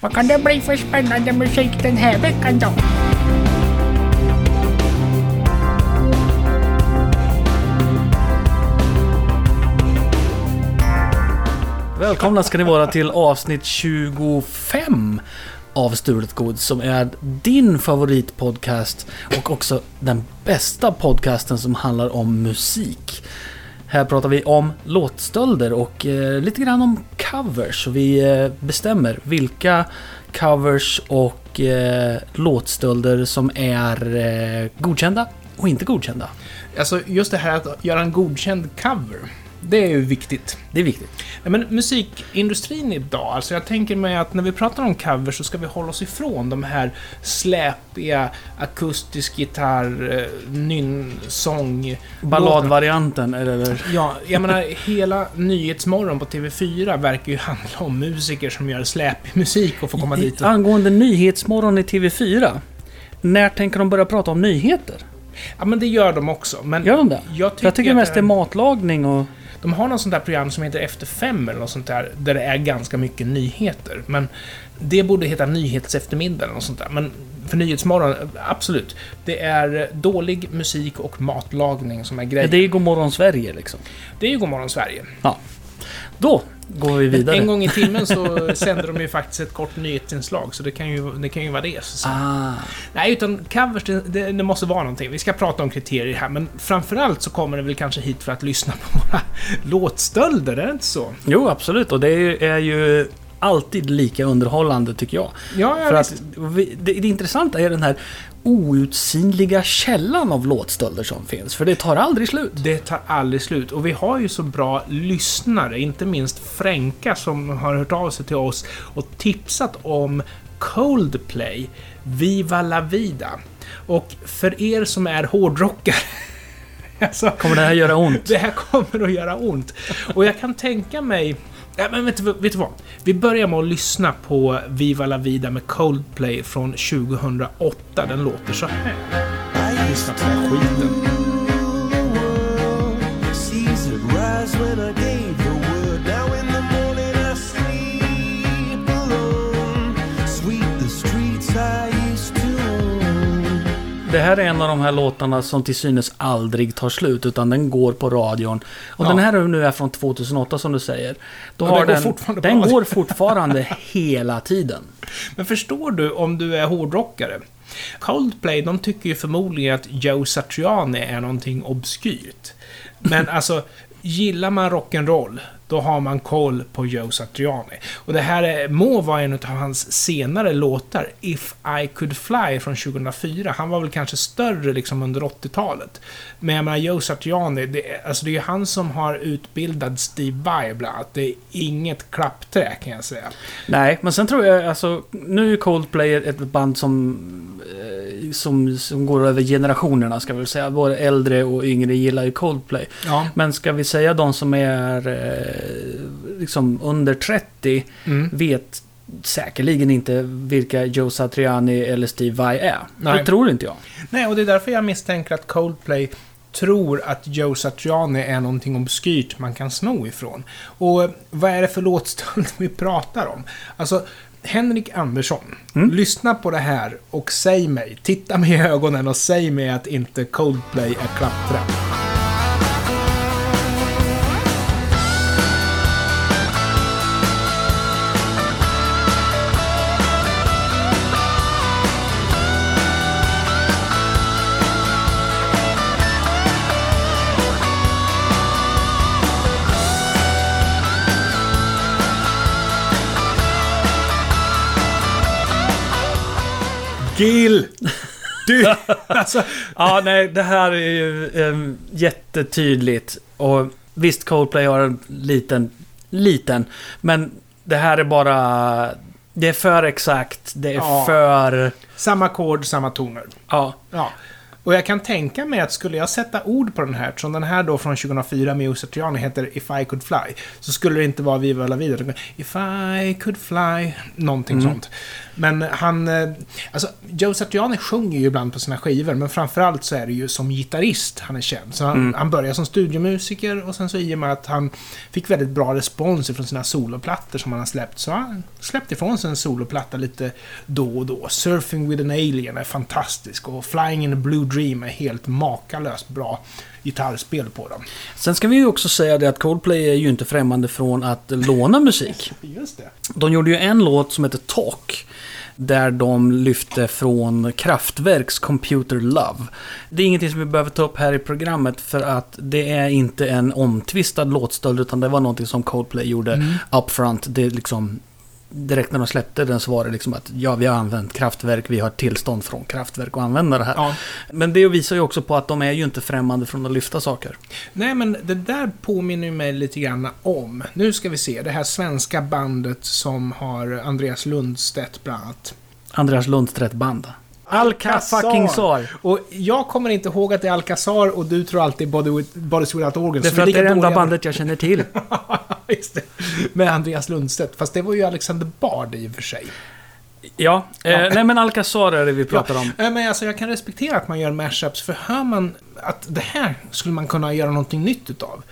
Vad kan det bli för spännande musik den här veckan då? Välkomna ska ni vara till avsnitt 25 av Stulet Gods som är din favoritpodcast och också den bästa podcasten som handlar om musik. Här pratar vi om låtstölder och eh, lite grann om covers. Och vi eh, bestämmer vilka covers och eh, låtstölder som är eh, godkända och inte godkända. Alltså just det här att göra en godkänd cover. Det är ju viktigt. Det är viktigt. Ja, Men musikindustrin idag, alltså jag tänker mig att när vi pratar om covers så ska vi hålla oss ifrån de här släpiga akustisk gitarr, eh, nynnsång... Balladvarianten eller... Ja, jag menar hela Nyhetsmorgon på TV4 verkar ju handla om musiker som gör släpig musik och får komma dit och... Angående Nyhetsmorgon i TV4. När tänker de börja prata om nyheter? Ja, men det gör de också. Men Gör de det? jag tycker, jag tycker mest det är matlagning och... De har något sånt där program som heter Efter fem eller något sånt där, där det är ganska mycket nyheter. Men det borde heta Nyhetseftermiddag eller något sånt där. Men för Nyhetsmorgon, absolut. Det är dålig musik och matlagning som är grejen. Det är Godmorgon Sverige liksom. Det är ju Godmorgon Sverige. Då går vi vidare. En gång i timmen så sänder de ju faktiskt ett kort nyhetsinslag, så det kan ju, det kan ju vara det. Så. Ah, Nej, utan covers, det, det, det måste vara någonting. Vi ska prata om kriterier här, men framförallt så kommer det väl kanske hit för att lyssna på våra låtstölder, är det inte så? jo, absolut. Och det är ju, är ju alltid lika underhållande tycker jag. Ja, ja För visst. att det, det intressanta är den här outsinliga källan av låtstölder som finns. För det tar aldrig slut. Det tar aldrig slut. Och vi har ju så bra lyssnare, inte minst Fränka som har hört av sig till oss och tipsat om Coldplay, Viva La Vida. Och för er som är hårdrockare, alltså, Kommer det här göra ont? det här kommer att göra ont. Och jag kan tänka mig... Ja, men vet, du- vet du vad? Vi börjar med att lyssna på Viva La Vida med Coldplay från 2008. Den låter så här. Lyssna på den här skiten. Det här är en av de här låtarna som till synes aldrig tar slut, utan den går på radion. Och Ja. den här nu är från 2008 som du säger. Då Ja, har den går den, den går fortfarande hela tiden. Men förstår du om du är hårdrockare? Coldplay, de tycker ju förmodligen att Joe Satriani är någonting obskyrt. Men alltså, gillar man rock'n'roll, då har man koll på Joe Satriani. Och det här är, må vara en av hans senare låtar, If I Could Fly från 2004. Han var väl kanske större liksom under 80-talet. Men jag menar, Joe Satriani, det, är- alltså det är ju han som har utbildat Steve Vai bland annat. Det är inget klappträ kan jag säga. Nej, men sen tror jag alltså, nu är Coldplay ett band som, eh, som, som går över generationerna ska vi säga. Både äldre och yngre gillar ju Coldplay. Ja. Men ska vi säga de som är eh, liksom under 30 Mm. vet säkerligen inte vilka Joe Satriani eller Steve Vai är. Nej. Det tror inte jag. Nej, och det är därför jag misstänker att Coldplay tror att Joe Satriani är någonting obskyrt man kan sno ifrån. Och vad är det för låtstöld vi pratar om? Alltså, Henrik Andersson, Mm. lyssna på det här och säg mig, titta mig i ögonen och säg mig att inte Coldplay är klappträ. Gil! Du! alltså, Ja, nej, det här är ju eh, jättetydligt. Och visst, Coldplay har en liten, liten, men det här är bara... Det är för exakt, det är Ja. för... samma ackord, samma toner. Ja. Ja. Och jag kan tänka mig att skulle jag sätta ord på den här, som den här då från 2004 med Joe Satriani heter If I Could Fly, så skulle det inte vara Viva La Vida. If I Could Fly, någonting sånt. Men han... eh, Alltså, Joe Satriani sjunger ju ibland på sina skivor, men framförallt så är det ju som gitarrist han är känd. Så han, Mm. han började som studiomusiker och sen så i och med att han fick väldigt bra respons från sina soloplattor som han har släppt, så han släppt ifrån sig en soloplatta lite då och då. Surfing with an alien är fantastisk och Flying in a blue dream är helt makalöst bra gitarrspel på dem. Sen ska vi ju också säga det att Coldplay är ju inte främmande från att låna musik. Just det. De gjorde ju en låt som heter Talk. Där de lyfte från Kraftwerks Computer Love. Det är ingenting som vi behöver ta upp här i programmet för att det är inte en omtvistad låtstöld utan det var någonting som Coldplay gjorde Mm. upfront. Det är liksom, direkt när de släppte den så var det liksom att ja, vi har använt Kraftwerk, vi har tillstånd från Kraftwerk att använda det här. Ja. Men det visar ju också på att de är ju inte främmande från att lyfta saker. Nej, men det där påminner ju mig lite grann om, nu ska vi se, det här svenska bandet som har Andreas Lundstedt bland annat. Andreas Lundstedt band. Alcazar. Sar. Och jag kommer inte ihåg att det är Alcazar och du tror alltid Body with, Bodies Without Organs. Det är för att det är det enda bandet jag känner till. Just det. Med Andreas Lundstedt. Fast det var ju Alexander Bard i och för sig. Ja, eh, nej men Alcazar är det vi pratar om. Ja, men alltså jag kan respektera att man gör mashups, för hör man att det här skulle man kunna göra någonting nytt utav.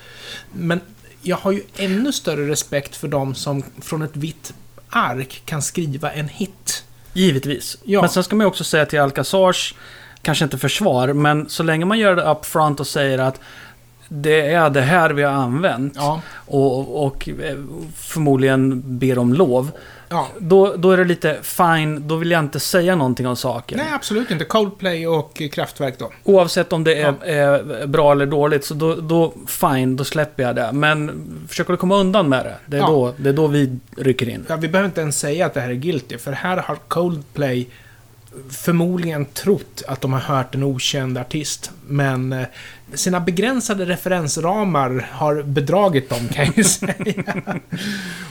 Men jag har ju ännu större respekt för de som från ett vitt ark kan skriva en hit. Givetvis. Ja. Men sen ska man också säga till Alcazars, kanske inte försvar, men så länge man gör det up front och säger att det är det här vi har använt Ja. och, och eh, förmodligen ber om lov. Ja. Då, då är det lite fine, då vill jag inte säga någonting om saken. Nej, absolut inte. Coldplay och Kraftwerk då. Oavsett om det är, Ja. är bra eller dåligt, så då, då fine, då släpper jag det. Men försöker du komma undan med det, det är, Ja. då, det är då vi rycker in. Ja, vi behöver inte ens säga att det här är guilty, för här har Coldplay förmodligen trott att de har hört en okänd artist, men eh, sina begränsade referensramar har bedragit dem, kan jag ju säga.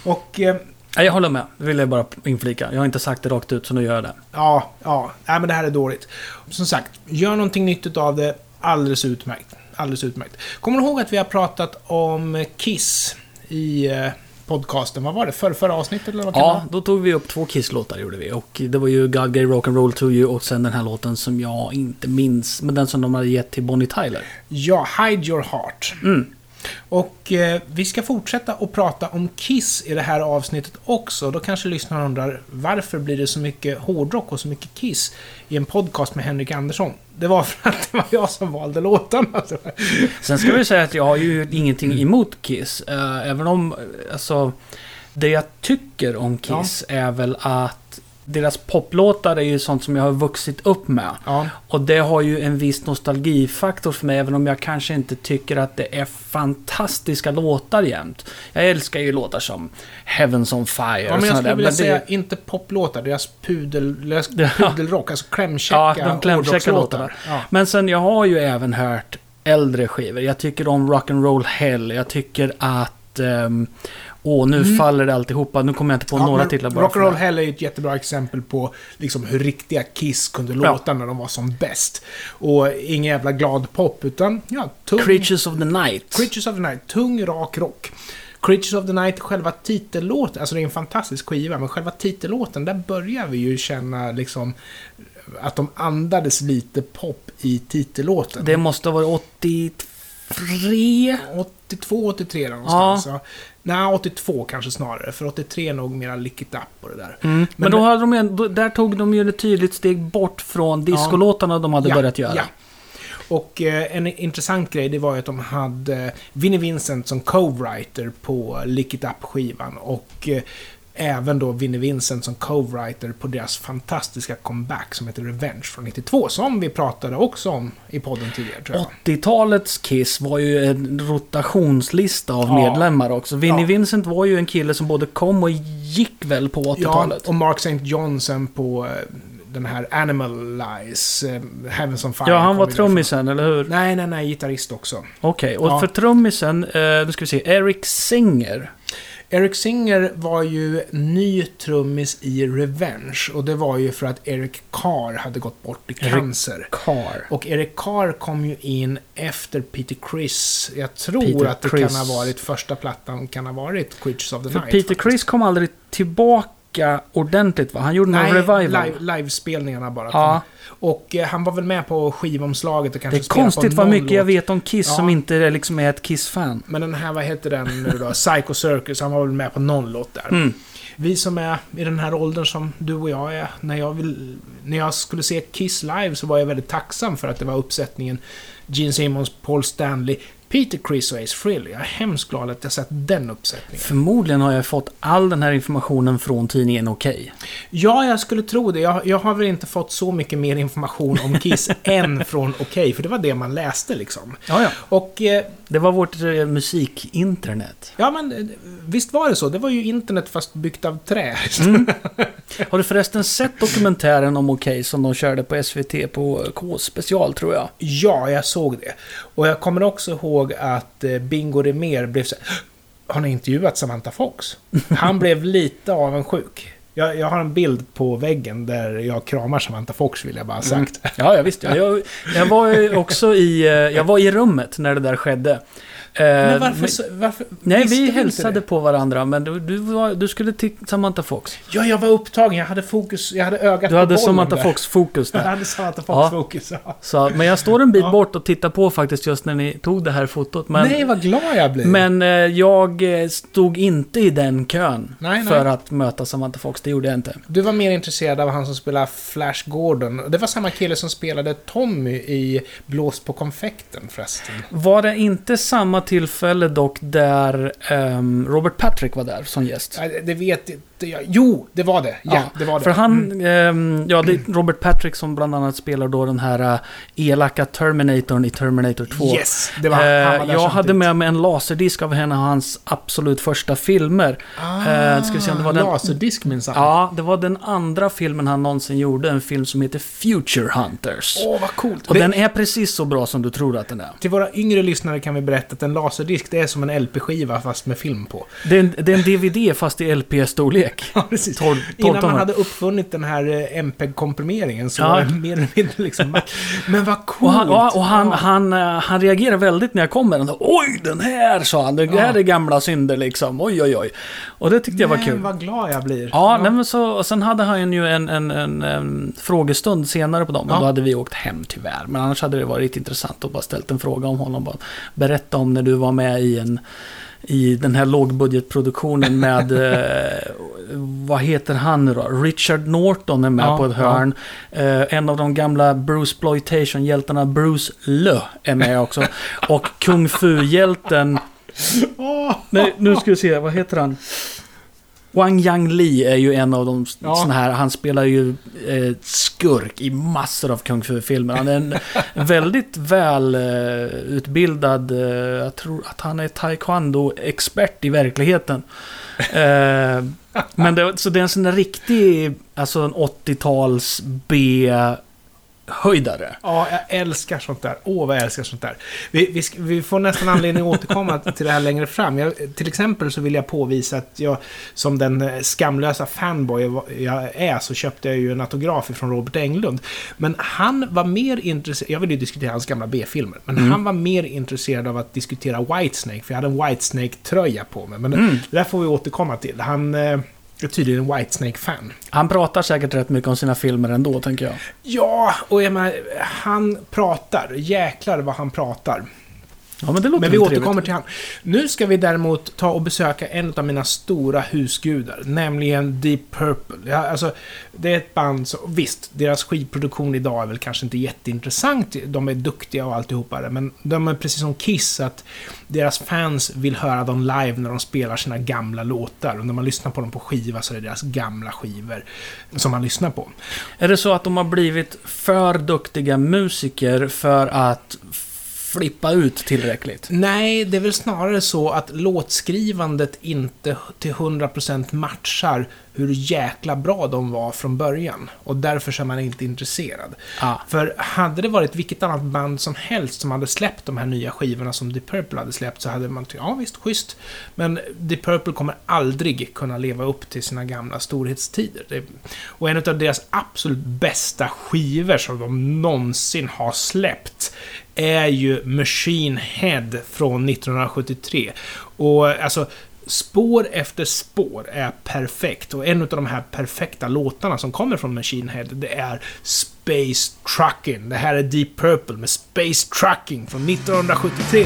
Och eh, jag håller med. Det vill jag bara inflika. Jag har inte sagt det rakt ut, så nu gör jag det. ja, ja, nej men det här är dåligt. Som sagt, gör någonting nytt av det, alldeles utmärkt. Alldeles utmärkt. Kommer du ihåg att vi har pratat om Kiss i eh, podcasten? Vad var det? För, förra avsnittet eller vad kan Ja, då tog vi upp två Kiss-låtar gjorde vi. Och det var ju God Gave Rock'n'Roll To You och sen den här låten som jag inte minns. Men den som de hade gett till Bonnie Tyler. Ja, Hide Your Heart. Mm. Och eh, vi ska fortsätta att prata om Kiss i det här avsnittet också. Då kanske lyssnarna undrar varför blir det så mycket hårdrock och så mycket Kiss i en podcast med Henrik Andersson? Det var för att det var jag som valde låtarna. Sen ska vi säga att jag har ju ingenting emot Kiss. eh, även om, alltså... Det jag tycker om Kiss är väl att deras poplåtar är ju sånt som jag har vuxit upp med. Ja, Och det har ju en viss nostalgifaktor för mig, även om jag kanske inte tycker att det är fantastiska låtar jämt. Jag älskar ju låtar som Heavens on Fire ja och men jag skulle där. vilja det- säga inte poplåtar, deras, pudel, deras pudelrock, alltså klämkäcka Ja, de klämkäcka låtarna. Ja. Men sen, jag har ju även hört äldre skivor. Jag tycker om Rock'n'Roll Hell. Jag tycker att... ehm, Åh, nu faller det alltihopa. Nu kommer jag inte på Mm. Ja, några titlar bara Rock'n'Roll. Hell är ju ett jättebra exempel på liksom hur riktiga Kiss kunde Ja. låta när de var som bäst. Och ingen jävla glad pop, utan ja, tung... Creatures of the Night. Creatures of the Night, tung, rak rock. Creatures of the Night, själva titellåten, alltså det är en fantastisk skiva, men själva titellåten, där börjar vi ju känna liksom att de andades lite pop i titellåten. Det måste ha varit 83. 82, 83 där någonstans. Ja. Nej, 82 kanske snarare, för 83 är nog mera Lick It Up och det där. Mm. Men, Men- då hade de då, där tog de ju ett tydligt steg bort från discolåtarna de hade börjat göra. Ja. Och eh, en intressant grej, det var ju att de hade Vinnie Vincent som co-writer på Lick It Up-skivan. Och eh, även då Vinnie Vincent som co-writer på deras fantastiska comeback som heter Revenge från 92. Som vi pratade också om i podden tidigare, tror jag. 80-talets Kiss var ju en rotationslista av Ja. medlemmar också. Vinnie Ja. Vincent var ju en kille som både kom och gick väl på Ja, 80-talet. och Mark St. Johnson på eh, den här Animal Lies, eh, Heavens on Fire. Ja, han var trummisen, eller hur? Nej, nej, nej, gitarrist också. Okej, och Ja. för trummisen, eh, nu ska vi se, Eric Singer. Eric Singer var ju ny trummis i Revenge och det var ju för att Eric Carr hade gått bort i Eric cancer. Carr. Och Eric Carr kom ju in efter Peter Criss. Jag tror Peter att det Criss. kan ha varit första plattan, kan ha varit Creatures of the För Night. Peter. Criss kom aldrig tillbaka lika ordentligt va? Han gjorde Nej, revival. live, livespelningarna bara. Ja. Och eh, han var väl med på skivomslaget och Det kanske är spelade konstigt vad mycket jag låt. vet om Kiss Ja. som inte är, liksom är ett Kiss-fan. Men den här, vad heter den nu då? Psycho Circus, han var väl med på någon låt där. Mm. Vi som är i den här åldern som du och jag är, när jag, vill, när jag skulle se Kiss live så var jag väldigt tacksam för att det var uppsättningen Gene Simmons, Paul Stanley, Peter Criss och Ace Frehley. Jag är hemskt glad att jag sett den uppsättningen. Förmodligen har jag fått all den här informationen från tidningen Okej. Ja, jag skulle tro det. Jag, jag har väl inte fått så mycket mer information om Kiss än från Okej, för det var det man läste liksom. Ja, ja. Och eh, Det var vårt eh, musikinternet. ja, men eh, visst var det så. Det var ju internet fast byggt av trä. Mm. Har du förresten sett dokumentären om Okej som de körde på SVT på K-special tror jag? Ja, jag såg det. Och jag kommer också ihåg att eh, Bingo Rimér blev så Har ni intervjuat Samantha Fox? Han blev lite avundsjuk. Jag, jag har en bild på väggen där jag kramar Samantha Fox, vill jag bara ha sagt. Ja, ja visst. Ja. Jag, jag var också i, eh, jag var i rummet när det där skedde. Eh, Men varför... men- så- varför Nej, vi hälsade på varandra, men du, du, var, du skulle till Samantha Fox. Ja, jag var upptagen. Jag hade fokus. Jag hade ögat Du på hade bollen Samantha där. Fox-fokus Jag där. hade Samantha Ja. Fox-fokus, ja. Så, men jag står en bit Ja. bort och tittar på faktiskt just när ni tog det här fotot. Men, Nej, vad glad jag blir. men eh, jag eh, stod inte i den kön Nej, nej. för att möta Samantha Fox. Det gjorde jag inte. Du var mer intresserad av han som spelar Flash Gordon. Det var samma kille som spelade Tommy i Blås på konfekten förresten. Var det inte samma tillfälle dock där ehm, Robert Patrick var där som gäst? Ja, Det vet inte jag. Jo, det var det. Ja, det var det. För han, Mm. ehm, ja det är Robert Patrick som bland annat spelar då den här uh, elaka Terminatorn i Terminator 2. Yes, det var, han Eh, var där jag hade med mig en laserdisk av en av hans absolut första filmer. Ah, Eh, ska vi se om det var den- Laserdisk minsann. Ja, det var den andra filmen han någonsin gjorde. En film som heter Future Hunters. Åh, vad coolt. Och Det- den är precis så bra som du tror att den är. Till våra yngre lyssnare kan vi berätta att en laserdisk, det är som en LP-skiva fast med film på. Det är en, det är en DVD fast i LP-storlek. Ja, precis. 12, 12 Innan man hade uppfunnit den här eh, MPEG-komprimeringen så Ja. var det mer eller mindre liksom... Men vad Och coolt! han, ja, och han, Ja. han, eh, han reagerar väldigt när jag kommer. Han sa, Oj, den här, sa han. Det här Ja. är gamla synder liksom. Oj, oj, oj. Och det tyckte jag var Men kul. vad glad jag blir. Ja, Nej, men så, och sen hade han ju en, en, en, en frågestund senare på dem. Ja. då hade vi åkt hem tyvärr. Men annars hade det varit intressant att bara ställt en fråga om honom. Bara berätta om när du var med i en i den här lågbudgetproduktionen med, eh, vad heter han nu då? Richard Norton är med Ja, på ett hörn. Eh, en av de gamla Bruce Exploitation-hjältarna, Bruce Lö, är med också. Och Kung Fu-hjälten, nej nu ska vi se, vad heter han? Wang Yang Li är ju en av de Ja. såna här, han spelar ju eh, skurk i massor av Kung Fu-filmer. Han är en väldigt väl eh, eh, jag tror att han är taekwondo-expert i verkligheten. Eh, men det, så det är en sån där riktig, alltså en 80-tals B-höjdare. Ja, jag älskar sånt där. Åh, vad jag älskar sånt där. Vi, vi, vi får nästan anledning att återkomma till det här längre fram. Jag, till exempel så vill jag påvisa att jag, som den eh, skamlösa fanboy jag är, så köpte jag ju en autograf från Robert Englund. Men han var mer intresserad, jag ville ju diskutera hans gamla B-filmer, men han var mer intresserad av att diskutera Whitesnake, för jag hade en Whitesnake-tröja på mig. Men det där får vi återkomma till. Han eh, är tydligen en Whitesnake-fan. Han pratar säkert rätt mycket om sina filmer ändå, tänker jag. Ja, och jag menar, han pratar. Jäklar vad han pratar. Ja, men det låter Men vi återkommer trevligt. till han. Nu ska vi däremot ta och besöka en av mina stora husgudar, nämligen Deep Purple. Ja, alltså, det är ett band som, visst, deras skivproduktion idag är väl kanske inte jätteintressant. De är duktiga och alltihopa men de är precis som Kiss, att deras fans vill höra dem live när de spelar sina gamla låtar. Och när man lyssnar på dem på skiva så är det deras gamla skivor som man lyssnar på. Är det så att de har blivit för duktiga musiker för att flippa ut tillräckligt? Nej, det är väl snarare så att låtskrivandet inte till 100% matchar hur jäkla bra de var från början. Och därför så är man inte intresserad. Ah. För hade det varit vilket annat band som helst som hade släppt de här nya skivorna som Deep Purple hade släppt så hade man tyckt, ja visst, schysst. Men Deep Purple kommer aldrig kunna leva upp till sina gamla storhetstider. Och en av deras absolut bästa skivor som de någonsin har släppt är ju Machine Head från 1973. Och alltså, spår efter spår är perfekt. Och en av de här perfekta låtarna som kommer från Machine Head, det är Space Trucking. Det här är Deep Purple med Space Trucking från 1973.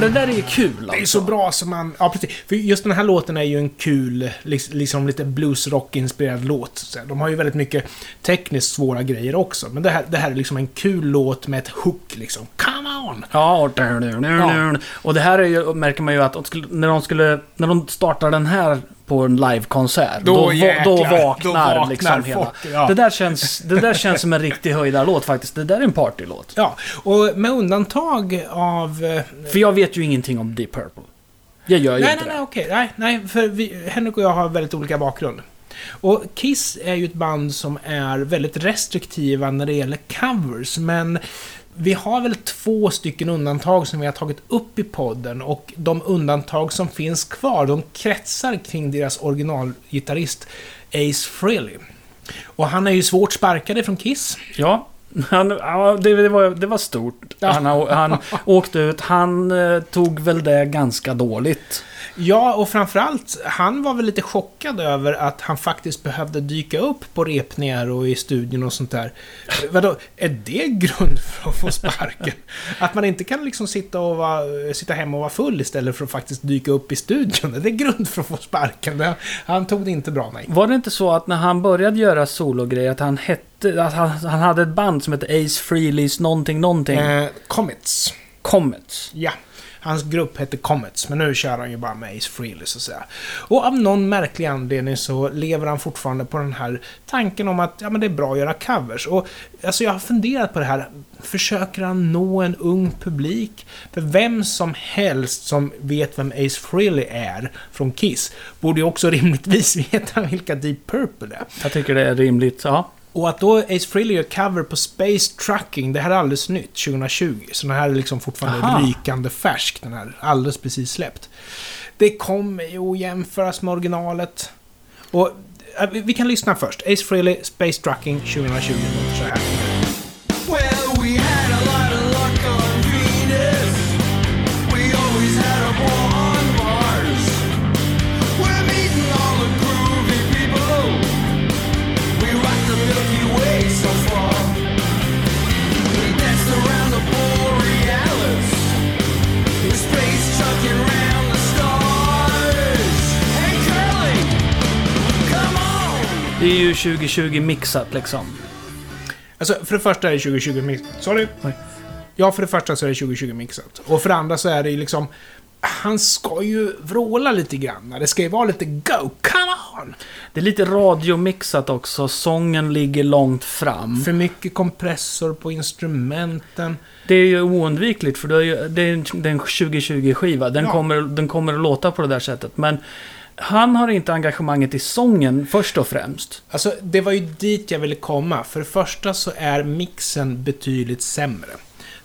Men det där är ju kul alltså. Det är så bra som man... Ja, precis. För just den här låten är ju en kul, liksom lite bluesrock-inspirerad låt. De har ju väldigt mycket tekniskt svåra grejer också. Men det här, det här är liksom en kul låt med ett hook liksom. Come on! Ja, och, och det här är ju, märker man ju att de skulle, när, de skulle, när de startar den här på en livekonsert, Då då, jäklar, då då vaknar, vaknar liksom hela. folk, ja. Det, där känns, det där känns som en riktig höjdarlåt faktiskt. Det där är en partylåt. Ja, och med undantag av... eh, För jag vet ju ingenting om Deep Purple. Jag gör ju Nej, inte nej, det. nej, okej. Nej, nej, för vi, Henrik och jag har väldigt olika bakgrund. Och Kiss är ju ett band som är väldigt restriktiva när det gäller covers, men vi har väl två stycken undantag som vi har tagit upp i podden och de undantag som finns kvar, de kretsar kring deras originalgitarrist Ace Frehley. Och han är ju svårt sparkade från Kiss. Ja, han, ja det, det, var, det var stort. Han, han åkte ut. Han eh, tog väl det ganska dåligt. Ja, och framförallt, han var väl lite chockad över att han faktiskt behövde dyka upp på repningar och i studion och sånt där. Vadå, är det grund för att få sparken? Att man inte kan liksom sitta, och vara, sitta hemma och vara full istället för att faktiskt dyka upp i studion? Är det grund för att få sparken? Han tog det inte bra, nej. Var det inte så att när han började göra sologrejer att han hette... Han, han hade ett band som hette Ace Frehley's någonting någonting. Eh, Comets. Comets. Ja. Hans grupp hette Comets, men nu kör han ju bara med Ace Frehley så att säga. Och av någon märklig anledning så lever han fortfarande på den här tanken om att ja, men det är bra att göra covers. Och alltså jag har funderat på det här. Försöker han nå en ung publik? För vem som helst som vet vem Ace Frehley är från Kiss borde ju också rimligtvis veta vilka Deep Purple är. Jag tycker det är rimligt. Ja. Och att då Ace Frehley gör cover på Space Trucking, det här är alldeles nytt, 2020. Så den här är liksom fortfarande Aha. rykande färsk, den här, alldeles precis släppt. Det kommer ju att jämföras med originalet. Och äh, vi- vi kan lyssna först. Ace Frehley, Space Trucking, 2020, låter så här. Är ju 2020 mixat liksom. Alltså, för det första är det 2020 mixat. Sorry. Oj. Ja, för det första så är det 2020 mixat. Och för det andra så är det ju liksom... Han ska ju vråla lite grann. Det ska ju vara lite go, come on! Det är lite radiomixat också. Sången ligger långt fram. För mycket kompressor på instrumenten. Det är ju oundvikligt för det är, ju, det är en 2020-skiva. Den, Ja. kommer, den kommer att låta på det där sättet. Men han har inte engagemanget i sången först och främst. Alltså, det var ju dit jag ville komma. För det första så är mixen betydligt sämre.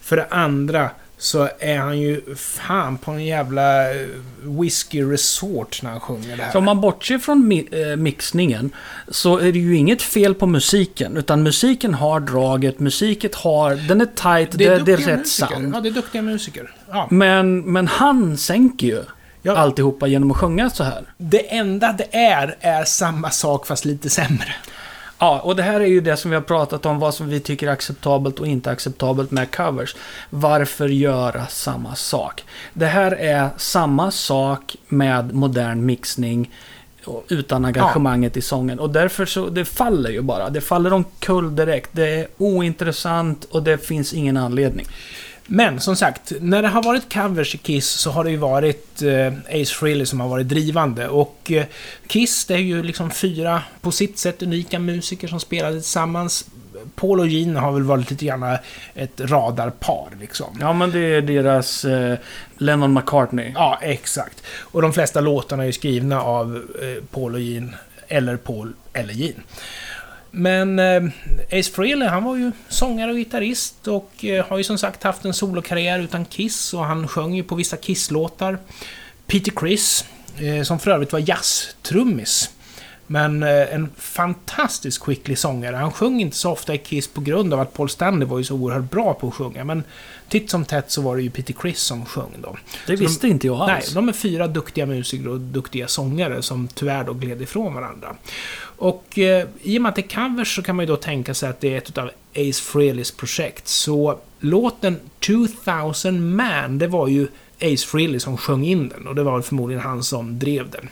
För det andra så är han ju fan på en jävla eh, whisky resort när han sjunger det här. Så om man bortser från mi eh, mixningen så är det ju inget fel på musiken. Utan musiken har draget, musiken har... Den är tight, det, det, är duktiga rätt musiker. sound. Ja, det är duktiga musiker. Ja. Men, men han sänker ju Ja. alltihopa genom att sjunga så här. Det enda det är, är samma sak fast lite sämre. Ja, och det här är ju det som vi har pratat om, vad som vi tycker är acceptabelt och inte acceptabelt med covers. Varför göra samma sak? Det här är samma sak med modern mixning utan engagemanget i sången. Och därför så, det faller ju bara. Det faller omkull direkt. Det är ointressant och det finns ingen anledning. Men som sagt, när det har varit covers i Kiss så har det ju varit eh, Ace Frehley som har varit drivande. Och eh, Kiss, det är ju liksom fyra på sitt sätt unika musiker som spelade tillsammans. Paul och Gene har väl varit lite grann ett radarpar liksom. Ja, men det är deras eh, Lennon McCartney. Ja, exakt. Och de flesta låtarna är ju skrivna av eh, Paul och Gene eller Paul eller Gene. Men eh, Ace Frehley, han var ju sångare och gitarrist och eh, har ju som sagt haft en solokarriär utan Kiss och han sjöng ju på vissa Kiss-låtar. Peter Criss, eh, som för övrigt var jazztrummis. Men eh, en fantastiskt skicklig sångare. Han sjöng inte så ofta i Kiss på grund av att Paul Stanley var ju så oerhört bra på att sjunga. Men titt som tätt så var det ju Peter Criss som sjöng då. Det Så visste inte jag Nej, alls. de är fyra duktiga musiker och duktiga sångare som tyvärr då gled ifrån varandra. Och eh, i och med att det är covers så kan man ju då tänka sig att det är ett av Ace Frehleys projekt. Så låten 2000 Man, det var ju Ace Frehley som sjöng in den och det var förmodligen han som drev den.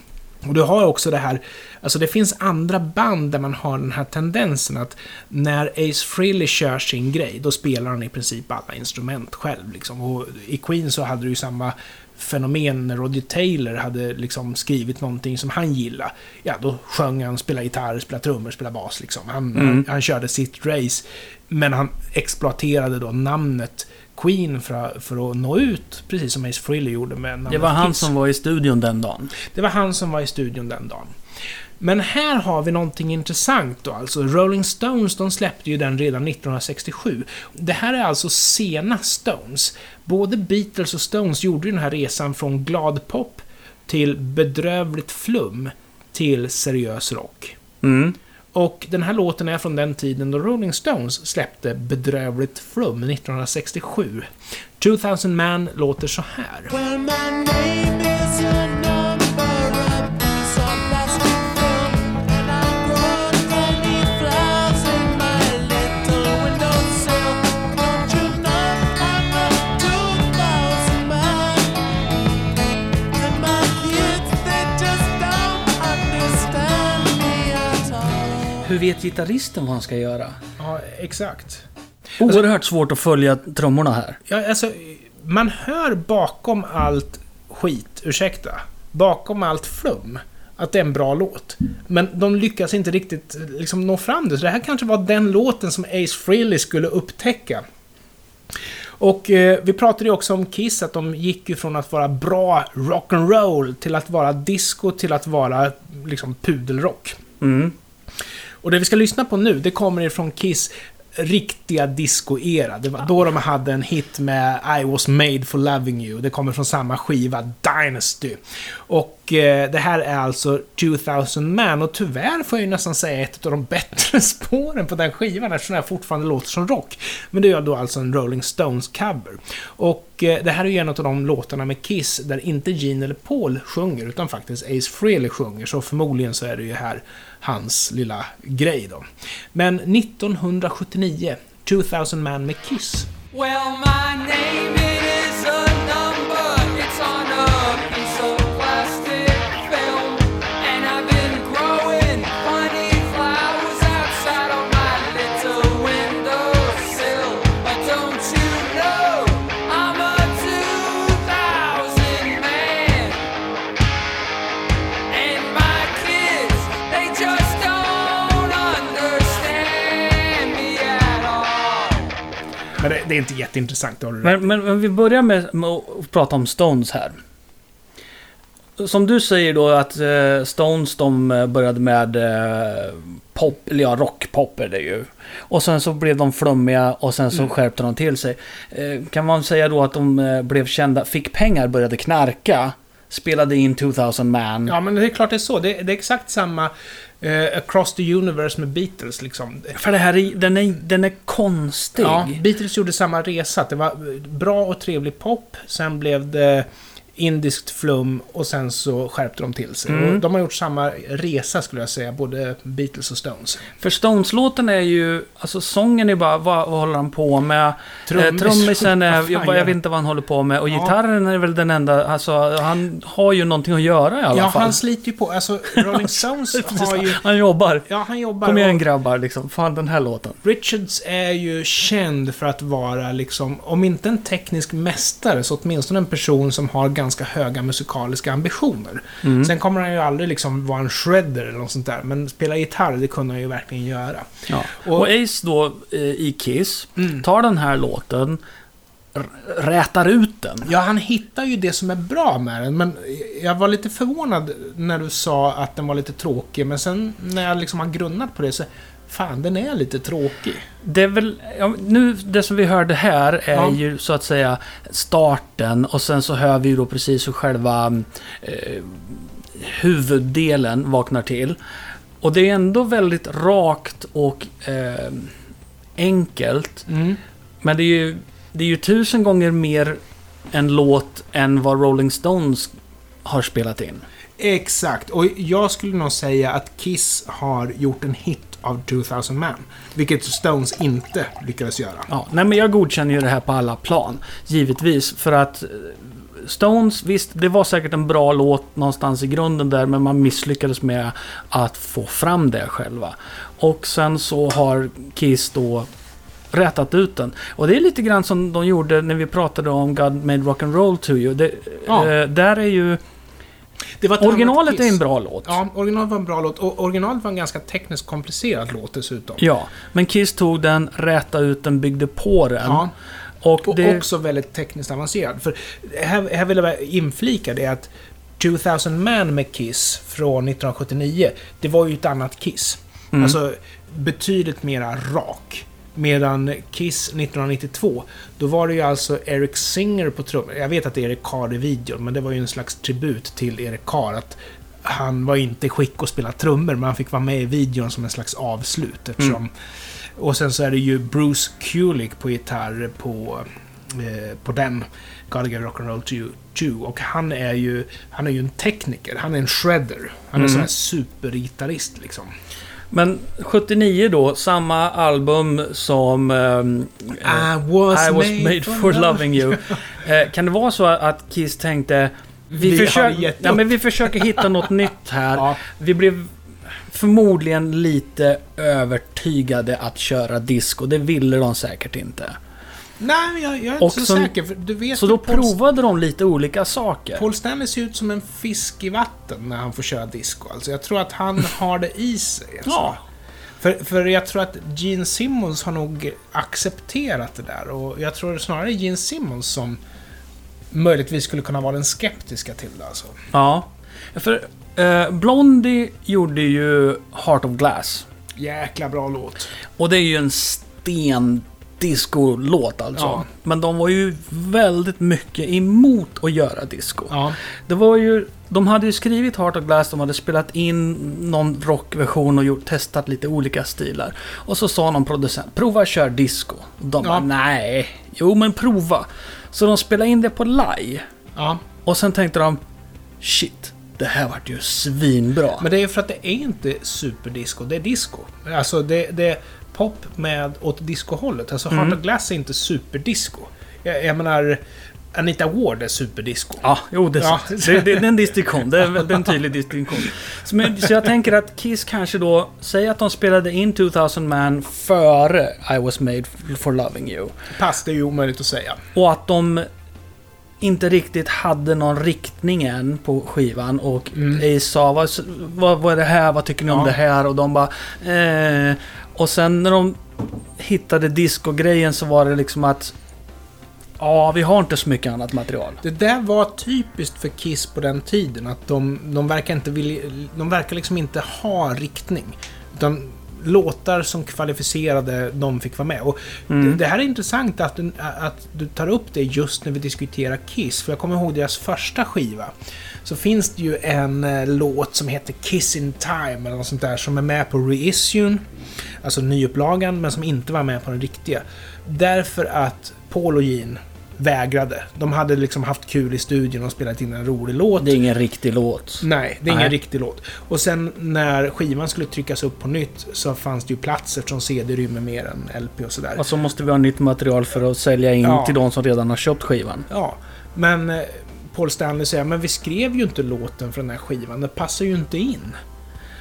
Och du har också det här, alltså det finns andra band där man har den här tendensen att när Ace Frehley kör sin grej, då spelar han i princip alla instrument själv. Liksom. Och i Queen så hade du ju samma fenomen när Roger Taylor hade liksom skrivit någonting som han gillade. Ja, då sjöng han, spelade gitarr, spelade trummor, spelade bas liksom. Han, han, han körde sitt race. Men han exploaterade då namnet Queen för, för att nå ut, precis som Ace Frehley gjorde med Det var han Kiss. som var i studion den dagen. Det var han som var i studion den dagen. Men här har vi någonting intressant då. Alltså Rolling Stones, de släppte ju den redan 1967. Det här är alltså sena Stones. Både Beatles och Stones gjorde ju den här resan från glad pop till bedrövligt flum till seriös rock. Mm. Och den här låten är från den tiden då Rolling Stones släppte Bedrövligt Flum 1967. 2000 Man låter så här. Well, Hur vet gitarristen vad han ska göra? Ja, exakt. Oerhört svårt att följa trummorna här. Ja, alltså, man hör bakom allt skit, ursäkta, bakom allt flum, att det är en bra låt. Men de lyckas inte riktigt liksom, nå fram det. Så det här kanske var den låten som Ace Frehley skulle upptäcka. Och eh, vi pratade ju också om Kiss, att de gick ju från att vara bra rock'n'roll till att vara disco till att vara liksom pudelrock. Mm. Och det vi ska lyssna på nu, det kommer ifrån Kiss riktiga disco-era. Det var då de hade en hit med I was made for loving you. Det kommer från samma skiva, Dynasty. Och eh, det här är alltså 2000 Man och tyvärr får jag ju nästan säga ett av de bättre spåren på den skivan eftersom det här fortfarande låter som rock. Men det är då alltså en Rolling Stones-cover. Och eh, det här är ju en av de låtarna med Kiss där inte Gene eller Paul sjunger utan faktiskt Ace Frehley sjunger. Så förmodligen så är det ju här hans lilla grej då. Men 1979, 2000 Man med Kiss. Well, jätteintressant, det har du rätt Men, men, men vi börjar med, med att prata om Stones här. Som du säger då att eh, Stones de eh, började med eh, pop, eller ja rockpop är det ju. Och sen så blev de flummiga och sen så Mm. skärpte de till sig. Eh, kan man säga då att de eh, blev kända, fick pengar, började knarka, spelade in 2000 Man. Ja, men det är klart det är så. Det, det är exakt samma eh, Across the Universe med Beatles liksom. För det här är, den är, den är konstig. Ja, Beatles gjorde samma resa. Det var bra och trevlig pop, sen blev det indiskt flum och sen så skärpte de till sig. Mm. De har gjort samma resa skulle jag säga, både Beatles och Stones. För Stones-låten är ju, alltså sången är bara, vad, vad håller han på med? Trummis. Eh, trummisen är, jag, jag vet inte vad han håller på med. Och Ja. gitarren är väl den enda, alltså han har ju någonting att göra i alla Ja, fall. han sliter ju på. Alltså, Rolling Stones har ju... Han jobbar. Ja, han jobbar. Kom igen och grabbar, liksom. Fan den här låten. Richards är ju känd för att vara liksom, om inte en teknisk mästare, så åtminstone en person som har ganska höga musikaliska ambitioner. Mm. Sen kommer han ju aldrig liksom vara en shredder eller något sånt där, men spela gitarr, det kunde han ju verkligen göra. Ja. Och- Och, Ace då eh, i Kiss Mm. tar den här låten rätar ut den. Ja, han hittar ju det som är bra med den, men jag var lite förvånad när du sa att den var lite tråkig, men sen när jag liksom har grunnat på det så Fan, den är lite tråkig. Det är väl, ja, nu det som vi hörde här är Ja. ju så att säga starten och sen så hör vi ju då precis hur själva eh, huvuddelen vaknar till. Och det är ändå väldigt rakt och eh, enkelt. Mm. Men det är ju, det är ju tusen gånger mer en låt än vad Rolling Stones har spelat in. Exakt, och jag skulle nog säga att Kiss har gjort en hit av 2000 Man. Vilket Stones inte lyckades göra. Ja, nej men jag godkänner ju det här på alla plan. Givetvis. För att eh, Stones, visst, det var säkert en bra låt någonstans i grunden där, men man misslyckades med att få fram det själva. Och sen så har Kiss då rätat ut den. Och det är lite grann som de gjorde när vi pratade om God Made Rock'n'Roll To You. Det, Ja. eh, där är ju... Det var ett annat Originalet är en bra låt. Ja, originalet var en bra låt. Och originalet var en ganska tekniskt komplicerad låt dessutom. Ja, men Kiss tog den, rätade ut den, byggde på den. Ja, Och och det... också väldigt tekniskt avancerad. För här, här vill jag bara inflika det att 2000 Man med Kiss från 1979, det var ju ett annat Kiss. Mm. Alltså betydligt mera rak. Medan Kiss 1992, då var det ju alltså Eric Singer på trummor. Jag vet att det är Eric Carr i videon, men det var ju en slags tribut till Eric Carr. Att han var inte i skick att spela trummor, men han fick vara med i videon som en slags avslut. Eftersom, Och sen så är det ju Bruce Kulick på gitarr på, eh, på den. Gotta get rock'n'roll to you too. Och han är ju, han är ju en tekniker. Han är en shredder. Han är en Mm. sån här supergitarrist liksom. Men 79 då, samma album som eh, I was, I was made for loving you. Eh, kan det vara så att Kiss tänkte vi, Vi försöker, ja, upp." men vi försöker hitta något nytt här. Ja. Vi blev förmodligen lite övertygade att köra disco. Det ville de säkert inte. Nej, jag, jag är Och inte så som- säker. För du vet Så då Paul, provade de lite olika saker. Paul Stanley ser ut som en fisk i vatten när han får köra disco. Alltså, jag tror att han har det i sig. Alltså. Ja. För, för jag tror att Gene Simmons har nog accepterat det där. Och jag tror snarare Gene Simmons som möjligtvis skulle kunna vara den skeptiska till det. Alltså. Ja. För eh, Blondie gjorde ju Heart of Glass. Jäkla bra låt. Och det är ju en sten disco-låt alltså. Ja. Men de var ju väldigt mycket emot att göra disco. Ja. Det var ju... De hade ju skrivit Heart of Glass, de hade spelat in någon rockversion och gjort, testat lite olika stilar. Och så sa någon producent, prova att köra disco. Och de Ja. bara, nej. Jo men prova. Så de spelade in det på live. ja. Och sen tänkte de, shit, det här vart ju svinbra. Men det är för att det är inte superdisco, det är disco. Alltså det, det pop med åt discohållet. Alltså Mm. Heart of Glass är inte superdisco. Jag, jag menar, Anita Ward är superdisco. Ja, jo, det, Ja. det, det, det är en distinktion. Det är en tydlig distinktion. Så, men, så jag tänker att Kiss kanske då, säg att de spelade in 2000 Man före I was made for loving you. Pass, det är ju omöjligt att säga. Och att de inte riktigt hade någon riktning än på skivan. Och Mm. Ace sa, vad, vad, vad är det här? Vad tycker ni om Ja. det här? Och de bara, eh. Och sen när de hittade disco-grejen så var det liksom att Ja, vi har inte så mycket annat material. Det där var typiskt för Kiss på den tiden. Att de, de verkar inte vilja, De verkar liksom inte ha riktning. Utan låtar som kvalificerade de fick vara med. Och Mm. det, här är intressant att, du- att du tar upp det just när vi diskuterar Kiss. För jag kommer ihåg deras första skiva. Så finns det ju en eh, låt som heter Kiss in Time eller något sånt där som är med på reissuen. Alltså nyupplagan, men som inte var med på den riktiga. Därför att Paul och Gene vägrade. De hade liksom haft kul i studion och spelat in en rolig låt. Det är ingen riktig låt. Nej, det är ingen Nej. riktig låt. Och sen när skivan skulle tryckas upp på nytt så fanns det ju plats eftersom CD rymmer mer än LP och sådär. Och så måste vi ha nytt material för att sälja in Ja. till de som redan har köpt skivan. Ja, men eh, Paul Stanley säger men vi skrev ju inte låten för den här skivan. Den passar ju inte in.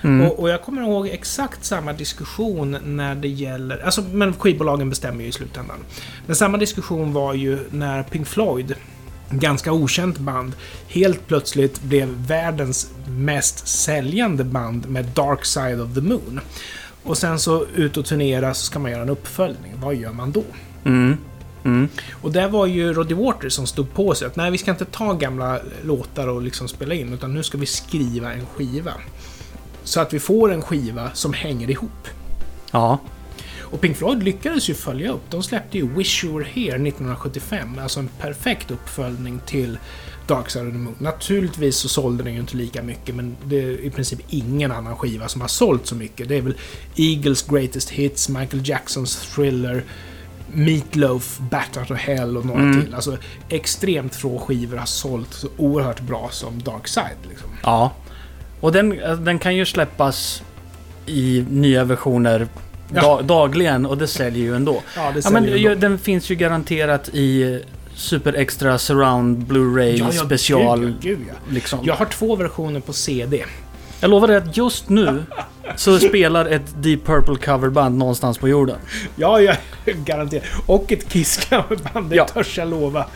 Mm. Och, och jag kommer ihåg exakt samma diskussion när det gäller... Alltså, men skivbolagen bestämmer ju i slutändan. Men samma diskussion var ju när Pink Floyd, ganska okänt band, helt plötsligt blev världens mest säljande band med Dark Side of the Moon. Och sen så ut och turnera så ska man göra en uppföljning. Vad gör man då? Mm. Mm. Och där var ju Roddy Waters som stod på sig att nej, vi ska inte ta gamla låtar och liksom spela in, utan nu ska vi skriva en skiva. Så att vi får en skiva som hänger ihop. Ja. Och Pink Floyd lyckades ju följa upp. De släppte ju Wish You Were Here 1975, alltså en perfekt uppföljning till Dark Side of the Moon. Naturligtvis så sålde den ju inte lika mycket, men det är i princip ingen annan skiva som har sålt så mycket. Det är väl Eagles Greatest Hits, Michael Jacksons Thriller, Meatloaf, Out of Hell och några Mm. till. Alltså extremt få skivor har sålt så oerhört bra som Dark Side. Liksom. Ja. Och den, den kan ju släppas i nya versioner Ja. da, dagligen och det säljer ju ändå. Ja, det Ja, säljer men ju ju, ändå. den finns ju garanterat i Super Extra Surround Blu-ray special. Gud, ja, gud, ja. Liksom. Jag har två versioner på CD. Jag lovar dig att just nu så spelar ett Deep Purple coverband någonstans på jorden. Ja, ja, garanterat. Och ett Kiss-coverband, det Ja. törs jag lova.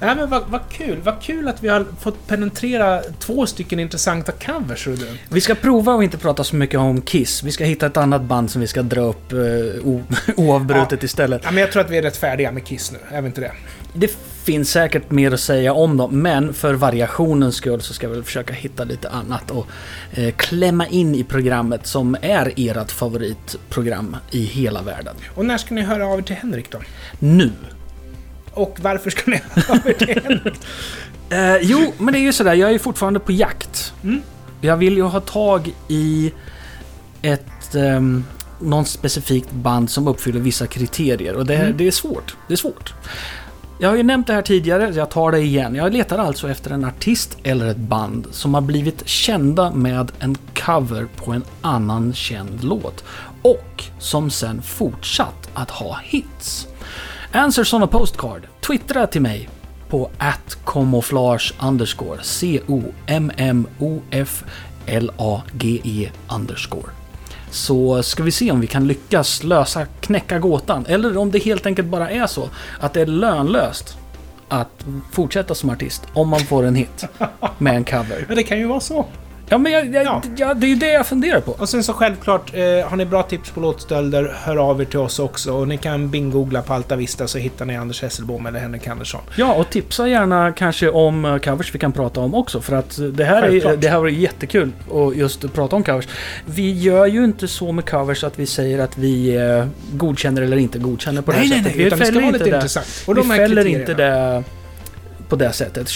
Nej men vad, vad kul, vad kul att vi har fått penetrera två stycken intressanta covers, du. Vi ska prova att inte prata så mycket om Kiss. Vi ska hitta ett annat band som vi ska dra upp eh, oavbrutet istället. Ja, men jag tror att vi är rätt färdiga med Kiss nu, är vi inte det? Det finns säkert mer att säga om dem, men för variationens skull så ska vi försöka hitta lite annat och eh, klämma in i programmet som är ert favoritprogram i hela världen. Och när ska ni höra av er till Henrik då? Nu! Och varför ska ni höra av er till Henrik? Eh, jo, men det är ju sådär, jag är fortfarande på jakt. Mm. Jag vill ju ha tag i ett... Um, någon specifikt band som uppfyller vissa kriterier och det, Mm. det är svårt. Det är svårt. Jag har ju nämnt det här tidigare, så jag tar det igen. Jag letar alltså efter en artist eller ett band som har blivit kända med en cover på en annan känd låt. Och som sen fortsatt att ha hits. Answers on a postcard. Twittra till mig på atcamouflage underscore c-o-m-m-o-f-l-a-g-e underscore. Så ska vi se om vi kan lyckas lösa, knäcka gåtan. Eller om det helt enkelt bara är så att det är lönlöst att fortsätta som artist om man får en hit med en cover. Ja, det kan ju vara så. Ja, men jag, jag, Ja. ja. det är ju det jag funderar på. Och sen så självklart, eh, har ni bra tips på låtstölder, hör av er till oss också. Och ni kan bingoogla på Alta Vista så hittar ni Anders Hesselbom eller Henrik Andersson. Ja, och tipsa gärna kanske om eh, covers vi kan prata om också. För att det här, är, det här var jättekul att just prata om covers. Vi gör ju inte så med covers att vi säger att vi eh, godkänner eller inte godkänner på det här sättet. Vi utan det ska vara lite det. intressant. Och vi de här fäller kriterierna. inte det på det sättet.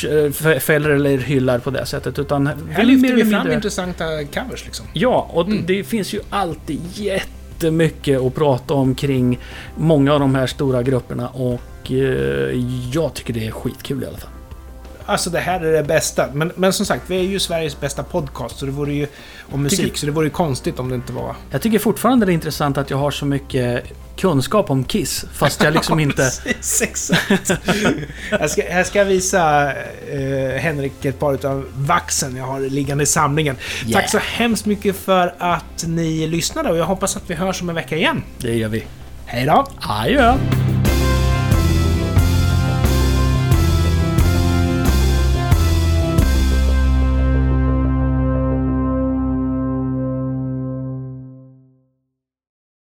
Fäller eller hyllar på det sättet. Utan Här är lyfter vi fram mindre- intressanta covers liksom. Ja, och Mm. det finns ju alltid jättemycket att prata om kring många av de här stora grupperna. Och eh, jag tycker det är skitkul i alla fall. Alltså det här är det bästa. Men, men som sagt, vi är ju Sveriges bästa podcast så det vore ju om musik, Tycker- så det vore ju konstigt om det inte var... Jag tycker fortfarande det är intressant att jag har så mycket kunskap om Kiss. Fast jag liksom inte... Precis, exakt. jag, ska, jag ska visa eh, Henrik ett par av vaxen jag har liggande i samlingen. Yeah. Tack så hemskt mycket för att ni lyssnade och jag hoppas att vi hörs om en vecka igen. Det gör vi. Hej då! Adjö!